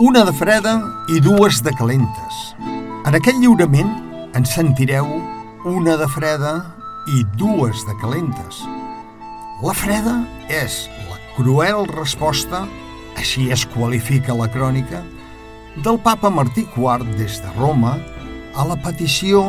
Una de freda i dues de calentes. En aquest lliurament en sentireu una de freda i dues de calentes. La freda és la cruel resposta, així es qualifica la crònica, del papa Martí IV des de Roma a la petició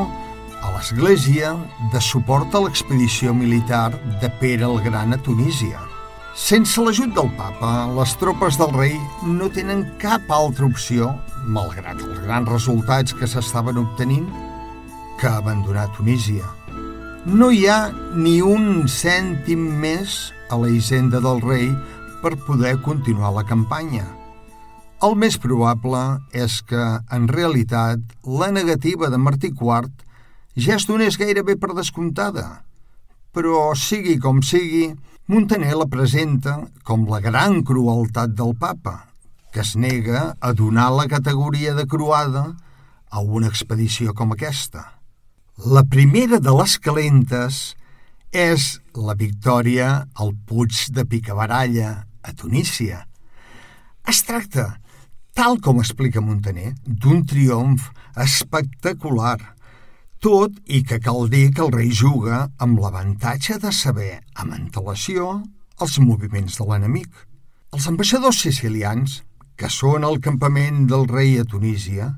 a l'Església de suport a l'expedició militar de Pere el Gran a Tunísia. Sense l'ajut del papa, les tropes del rei no tenen cap altra opció, malgrat els grans resultats que s'estaven obtenint, que abandonar Tunísia. No hi ha ni un cèntim més a la hisenda del rei per poder continuar la campanya. El més probable és que, en realitat, la negativa de Martí IV ja es donés gairebé per descomptada. Però, sigui com sigui, Montaner la presenta com la gran crueltat del papa, que es nega a donar la categoria de croada a una expedició com aquesta. La primera de les calentes és la victòria al Puig de Picabaralla, a Tunísia. Es tracta, tal com explica Montaner, d'un triomf espectacular – tot i que cal dir que el rei juga amb l'avantatge de saber, amb antelació, els moviments de l'enemic. Els ambaixadors sicilians, que són al campament del rei a Tunísia,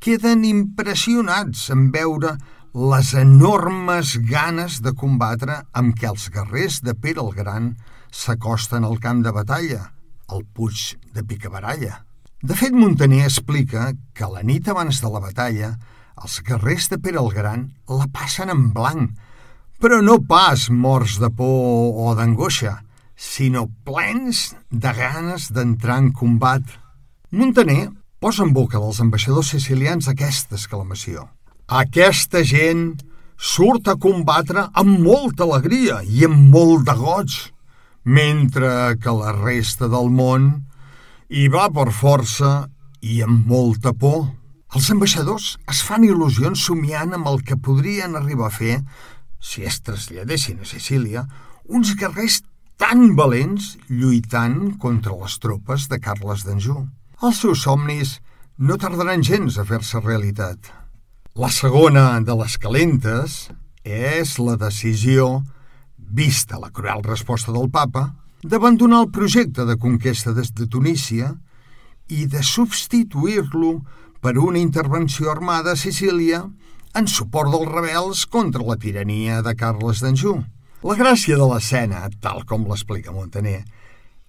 queden impressionats en veure les enormes ganes de combatre amb què els guerrers de Pere el Gran s'acosten al camp de batalla, al Puig de Picabaralla. De fet, Montaner explica que la nit abans de la batalla els guerrers de Pere el Gran la passen en blanc, però no pas morts de por o d'angoixa, sinó plens de ganes d'entrar en combat. Montaner posa en boca dels ambaixadors sicilians aquesta exclamació. Aquesta gent surt a combatre amb molta alegria i amb molt de goig, mentre que la resta del món hi va per força i amb molta por. Els ambaixadors es fan il·lusions somiant amb el que podrien arribar a fer, si es traslladessin a Sicília, uns guerrers tan valents lluitant contra les tropes de Carles d'Anjou. Els seus somnis no tardaran gens a fer-se realitat. La segona de les calentes és la decisió, vista la cruel resposta del papa, d'abandonar el projecte de conquesta des de Tunísia i de substituir-lo per una intervenció armada a Sicília en suport dels rebels contra la tirania de Carles d'Anjou. La gràcia de l'escena, tal com l'explica Montaner,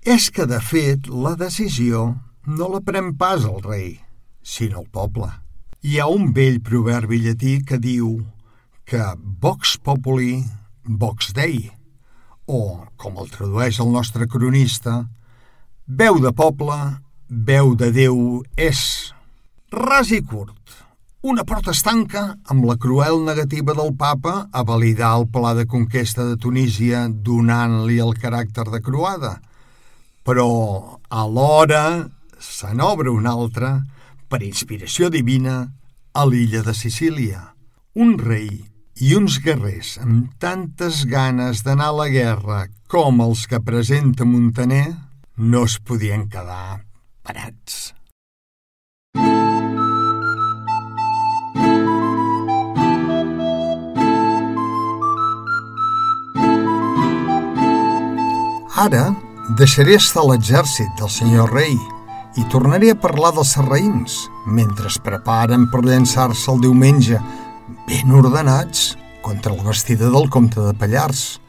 és que, de fet, la decisió no la pren pas el rei, sinó el poble. Hi ha un vell proverbi llatí que diu que vox populi, vox dei, o, com el tradueix el nostre cronista, veu de poble, veu de Déu és. Ras i curt. Una porta es tanca amb la cruel negativa del papa a validar el pla de conquesta de Tunísia donant-li el caràcter de croada. Però alhora se n'obre una altra, per inspiració divina, a l'illa de Sicília. Un rei i uns guerrers amb tantes ganes d'anar a la guerra com els que presenta Montaner no es podien quedar parats. Ara deixaré estar l'exèrcit del senyor rei i tornaré a parlar dels serraïns mentre es preparen per llançar-se el diumenge ben ordenats contra la vestida del comte de Pallars.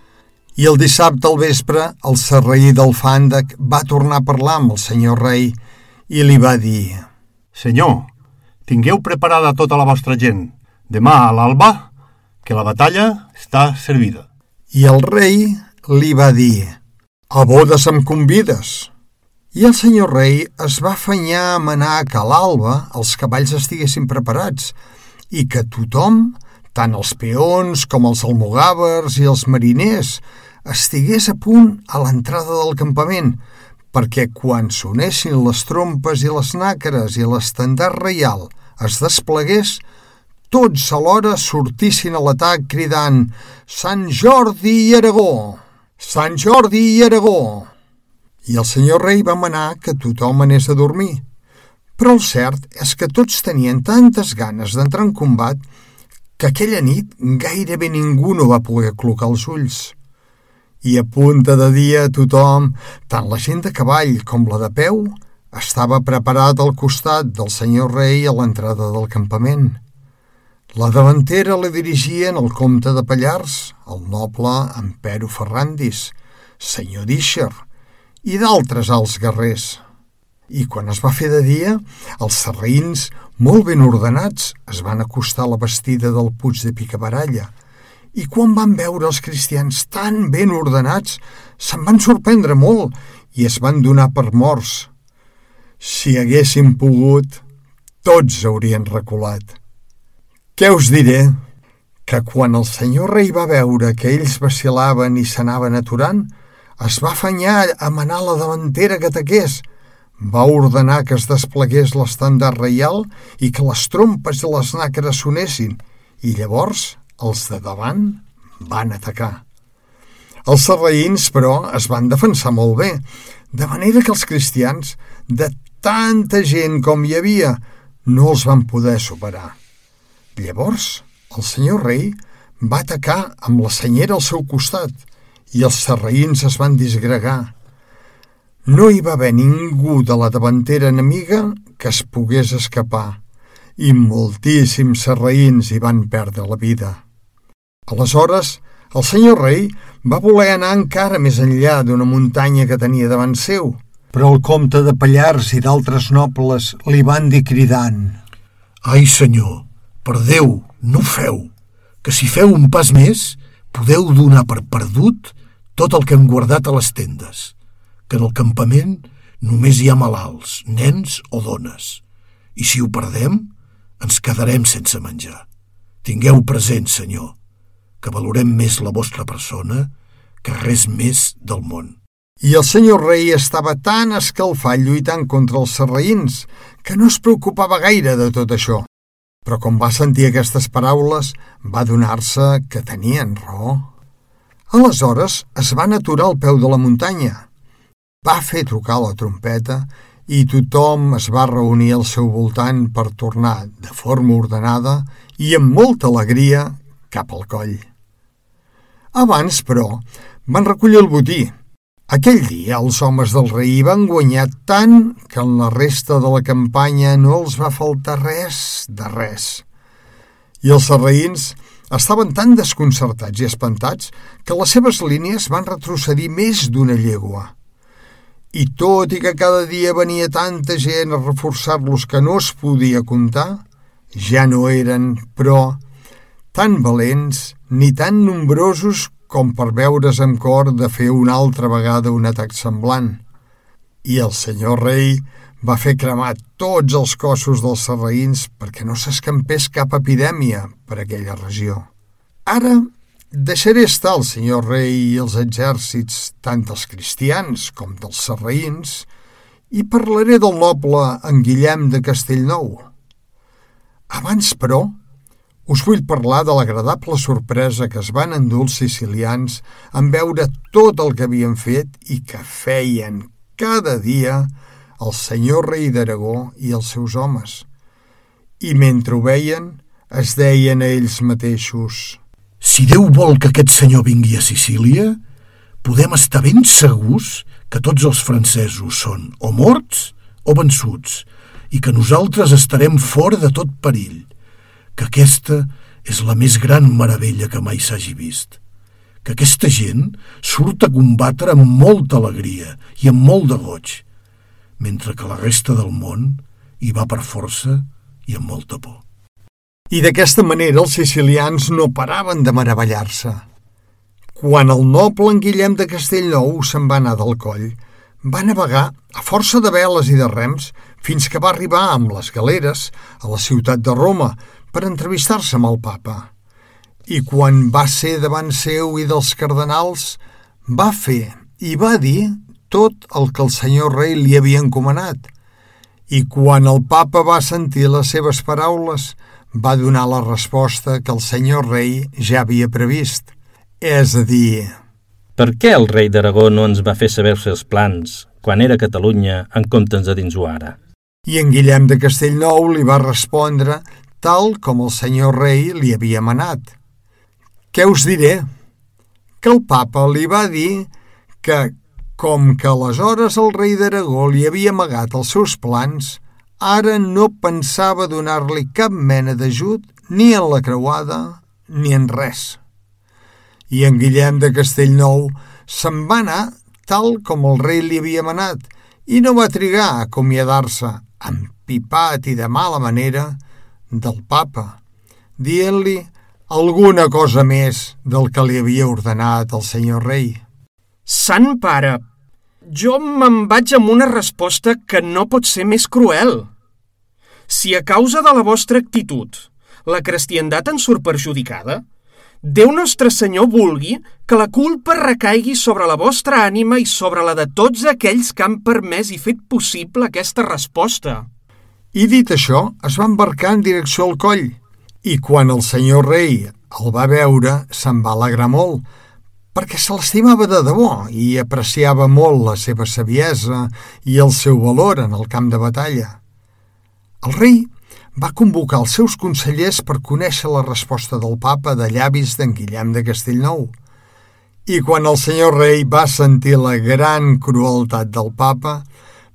I el dissabte al vespre el serraí del Fàndec va tornar a parlar amb el senyor rei i li va dir Senyor, tingueu preparada tota la vostra gent. Demà a l'alba, que la batalla està servida. I el rei li va dir a bodes em convides. I el senyor rei es va afanyar a manar que a l'alba els cavalls estiguessin preparats i que tothom, tant els peons com els almogàvers i els mariners, estigués a punt a l'entrada del campament, perquè quan sonessin les trompes i les nàcares i l'estendard reial es desplegués, tots alhora sortissin a l'atac cridant «Sant Jordi i Aragó!» Sant Jordi i Aragó! I el senyor rei va manar que tothom anés a dormir, Però el cert és que tots tenien tantes ganes d'entrar en combat que aquella nit gairebé ningú no va poder clocar els ulls. I a punta de dia tothom, tant la gent de cavall com la de peu, estava preparat al costat del senyor rei a l'entrada del campament. La davantera la dirigien el comte de Pallars, el noble Empero Ferrandis, senyor d'Ixer, i d'altres alts guerrers. I quan es va fer de dia, els serraïns, molt ben ordenats, es van acostar a la vestida del Puig de Picabaralla, i quan van veure els cristians tan ben ordenats, se'n van sorprendre molt i es van donar per morts. Si haguessin pogut, tots haurien reculat. Què us diré? Que quan el senyor rei va veure que ells vacilaven i s'anaven aturant, es va afanyar a manar la davantera que taqués, va ordenar que es desplegués l'estàndard reial i que les trompes i les nàqueres sonessin, i llavors els de davant van atacar. Els sarraïns, però, es van defensar molt bé, de manera que els cristians, de tanta gent com hi havia, no els van poder superar. Llavors, el senyor rei va atacar amb la senyera al seu costat i els sarraïns es van disgregar, no hi va haver ningú de la davantera enemiga que es pogués escapar i moltíssims serraïns hi van perdre la vida. Aleshores, el senyor rei va voler anar encara més enllà d'una muntanya que tenia davant seu, però el comte de Pallars i d'altres nobles li van dir cridant «Ai, senyor, per Déu, no feu, que si feu un pas més podeu donar per perdut tot el que hem guardat a les tendes que en el campament només hi ha malalts, nens o dones, i si ho perdem, ens quedarem sense menjar. Tingueu present, senyor, que valorem més la vostra persona que res més del món. I el senyor rei estava tan escalfat lluitant contra els serraïns que no es preocupava gaire de tot això. Però com va sentir aquestes paraules, va donar-se que tenien raó. Aleshores es van aturar al peu de la muntanya va fer trucar la trompeta i tothom es va reunir al seu voltant per tornar de forma ordenada i amb molta alegria cap al coll. Abans, però, van recollir el botí. Aquell dia els homes del rei van guanyar tant que en la resta de la campanya no els va faltar res de res. I els serraïns estaven tan desconcertats i espantats que les seves línies van retrocedir més d'una llegua. I tot i que cada dia venia tanta gent a reforçar-los que no es podia comptar, ja no eren, però, tan valents ni tan nombrosos com per veure's amb cor de fer una altra vegada un atac semblant. I el senyor rei va fer cremar tots els cossos dels serraïns perquè no s'escampés cap epidèmia per aquella regió. Ara Deixaré estar el senyor rei i els exèrcits, tant dels cristians com dels serraïns, i parlaré del noble en Guillem de Castellnou. Abans, però, us vull parlar de l'agradable sorpresa que es van endur els sicilians en veure tot el que havien fet i que feien cada dia el senyor rei d'Aragó i els seus homes. I mentre ho veien, es deien a ells mateixos si Déu vol que aquest senyor vingui a Sicília, podem estar ben segurs que tots els francesos són o morts o vençuts i que nosaltres estarem fora de tot perill, que aquesta és la més gran meravella que mai s'hagi vist, que aquesta gent surt a combatre amb molta alegria i amb molt de goig, mentre que la resta del món hi va per força i amb molta por. I d'aquesta manera els sicilians no paraven de meravellar-se. Quan el noble en Guillem de Castellnou se'n va anar del coll, va navegar a força de veles i de rems fins que va arribar amb les galeres a la ciutat de Roma per entrevistar-se amb el papa. I quan va ser davant seu i dels cardenals, va fer i va dir tot el que el senyor rei li havia encomanat. I quan el papa va sentir les seves paraules, va donar la resposta que el senyor rei ja havia previst, és a dir... Per què el rei d'Aragó no ens va fer saber els seus plans quan era Catalunya en comptes de dins-ho ara? I en Guillem de Castellnou li va respondre tal com el senyor rei li havia manat. Què us diré? Que el papa li va dir que, com que aleshores el rei d'Aragó li havia amagat els seus plans, ara no pensava donar-li cap mena d'ajut ni en la creuada ni en res. I en Guillem de Castellnou se'n va anar tal com el rei li havia manat i no va trigar a acomiadar-se, empipat i de mala manera, del papa, dient-li alguna cosa més del que li havia ordenat el senyor rei. Sant pare, jo me'n vaig amb una resposta que no pot ser més cruel. Si a causa de la vostra actitud la cristiandat en surt perjudicada, Déu Nostre Senyor vulgui que la culpa recaigui sobre la vostra ànima i sobre la de tots aquells que han permès i fet possible aquesta resposta. I dit això, es va embarcar en direcció al coll, i quan el senyor rei el va veure, se'n va alegrar molt, perquè se l'estimava de debò i apreciava molt la seva saviesa i el seu valor en el camp de batalla. El rei va convocar els seus consellers per conèixer la resposta del papa de llavis d'en Guillem de Castellnou. I quan el senyor rei va sentir la gran crueltat del papa,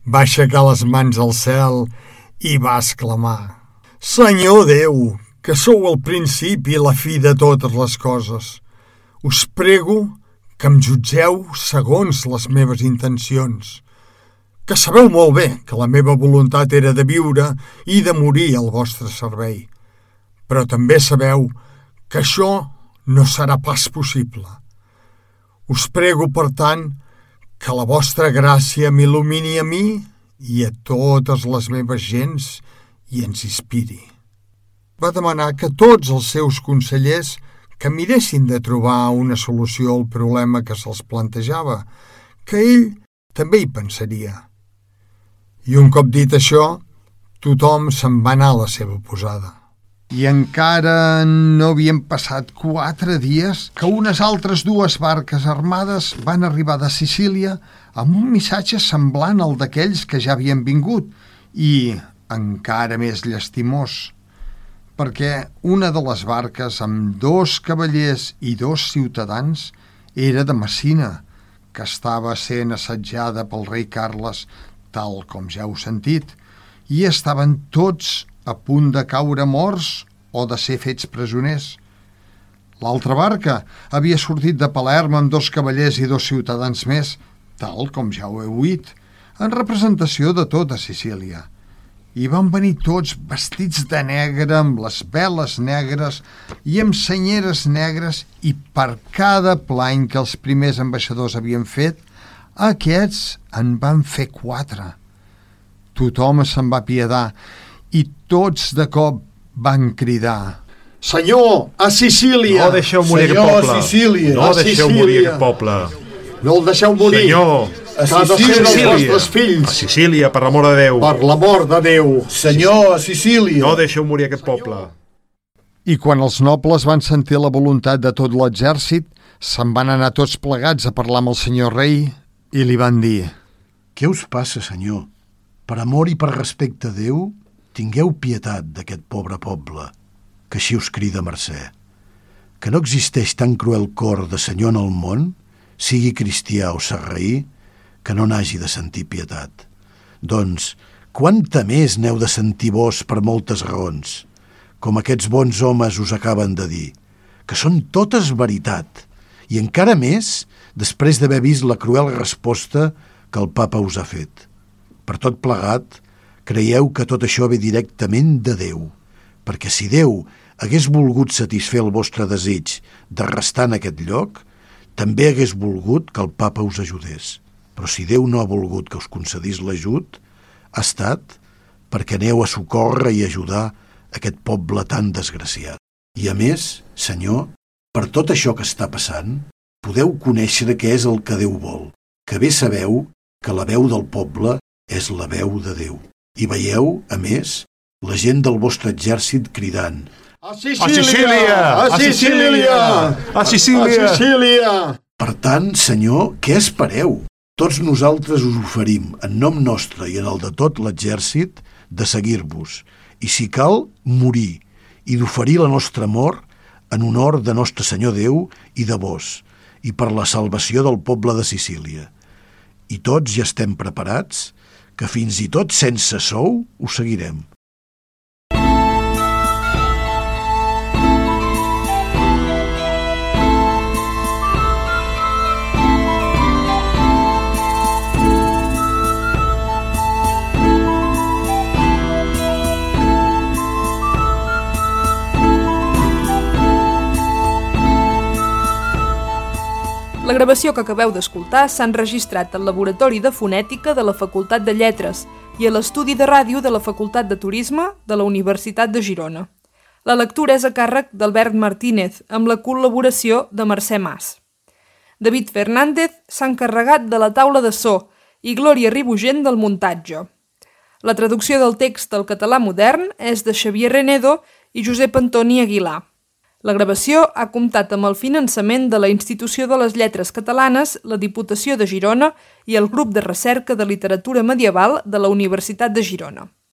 va aixecar les mans al cel i va exclamar «Senyor Déu, que sou el principi i la fi de totes les coses, us prego que em jutgeu segons les meves intencions, que sabeu molt bé que la meva voluntat era de viure i de morir al vostre servei, però també sabeu que això no serà pas possible. Us prego, per tant, que la vostra gràcia m'il·lumini a mi i a totes les meves gens i ens inspiri. Va demanar que tots els seus consellers que miressin de trobar una solució al problema que se'ls plantejava, que ell també hi pensaria. I un cop dit això, tothom se'n va anar a la seva posada. I encara no havien passat quatre dies que unes altres dues barques armades van arribar de Sicília amb un missatge semblant al d'aquells que ja havien vingut i encara més llastimós, perquè una de les barques amb dos cavallers i dos ciutadans era de Messina, que estava sent assetjada pel rei Carles, tal com ja heu sentit, i estaven tots a punt de caure morts o de ser fets presoners. L'altra barca havia sortit de Palerm amb dos cavallers i dos ciutadans més, tal com ja ho heu dit, en representació de tota Sicília. I van venir tots vestits de negre, amb les veles negres i amb senyeres negres, i per cada plany que els primers ambaixadors havien fet, aquests en van fer quatre. Tothom se'n va piedar i tots de cop van cridar Senyor, a Sicília! No deixeu morir Senyor, aquest poble. Sicília. No deixeu Sicília. morir aquest poble. No el deixeu morir! Senyor, A Sicília. dels vostres a fills! Sicília, per l'amor de Déu. Per l'amor de Déu! Senyor, a Sicília. No deixeu morir aquest poble. I quan els nobles van sentir la voluntat de tot l'exèrcit, se'n van anar tots plegats a parlar amb el senyor rei i li van dir Què us passa, senyor? Per amor i per respecte a Déu, tingueu pietat d'aquest pobre poble, que així us crida mercè. Que no existeix tan cruel cor de senyor en el món, sigui cristià o sarraí, que no n'hagi de sentir pietat. Doncs, quanta més n'heu de sentir vos per moltes raons, com aquests bons homes us acaben de dir, que són totes veritat, i encara més després d'haver vist la cruel resposta que el papa us ha fet. Per tot plegat, creieu que tot això ve directament de Déu, perquè si Déu hagués volgut satisfer el vostre desig de restar en aquest lloc, també hagués volgut que el papa us ajudés. Però si Déu no ha volgut que us concedís l'ajut, ha estat perquè aneu a socórrer i ajudar aquest poble tan desgraciat. I a més, Senyor, per tot això que està passant, podeu conèixer què és el que Déu vol, que bé sabeu que la veu del poble és la veu de Déu. I veieu, a més, la gent del vostre exèrcit cridant A Sicília! A Sicília! A Sicília! A Sicília! Per tant, senyor, què espereu? Tots nosaltres us oferim, en nom nostre i en el de tot l'exèrcit, de seguir-vos, i si cal, morir, i d'oferir la nostra mort en honor de nostre Senyor Déu i de vos, i per la salvació del poble de Sicília. I tots ja estem preparats, que fins i tot sense sou ho seguirem. La gravació que acabeu d'escoltar s'ha enregistrat al Laboratori de Fonètica de la Facultat de Lletres i a l'Estudi de Ràdio de la Facultat de Turisme de la Universitat de Girona. La lectura és a càrrec d'Albert Martínez, amb la col·laboració de Mercè Mas. David Fernández s'ha encarregat de la taula de so i Glòria Ribugent del muntatge. La traducció del text al català modern és de Xavier Renedo i Josep Antoni Aguilar. La gravació ha comptat amb el finançament de la Institució de les Lletres Catalanes, la Diputació de Girona i el Grup de Recerca de Literatura Medieval de la Universitat de Girona.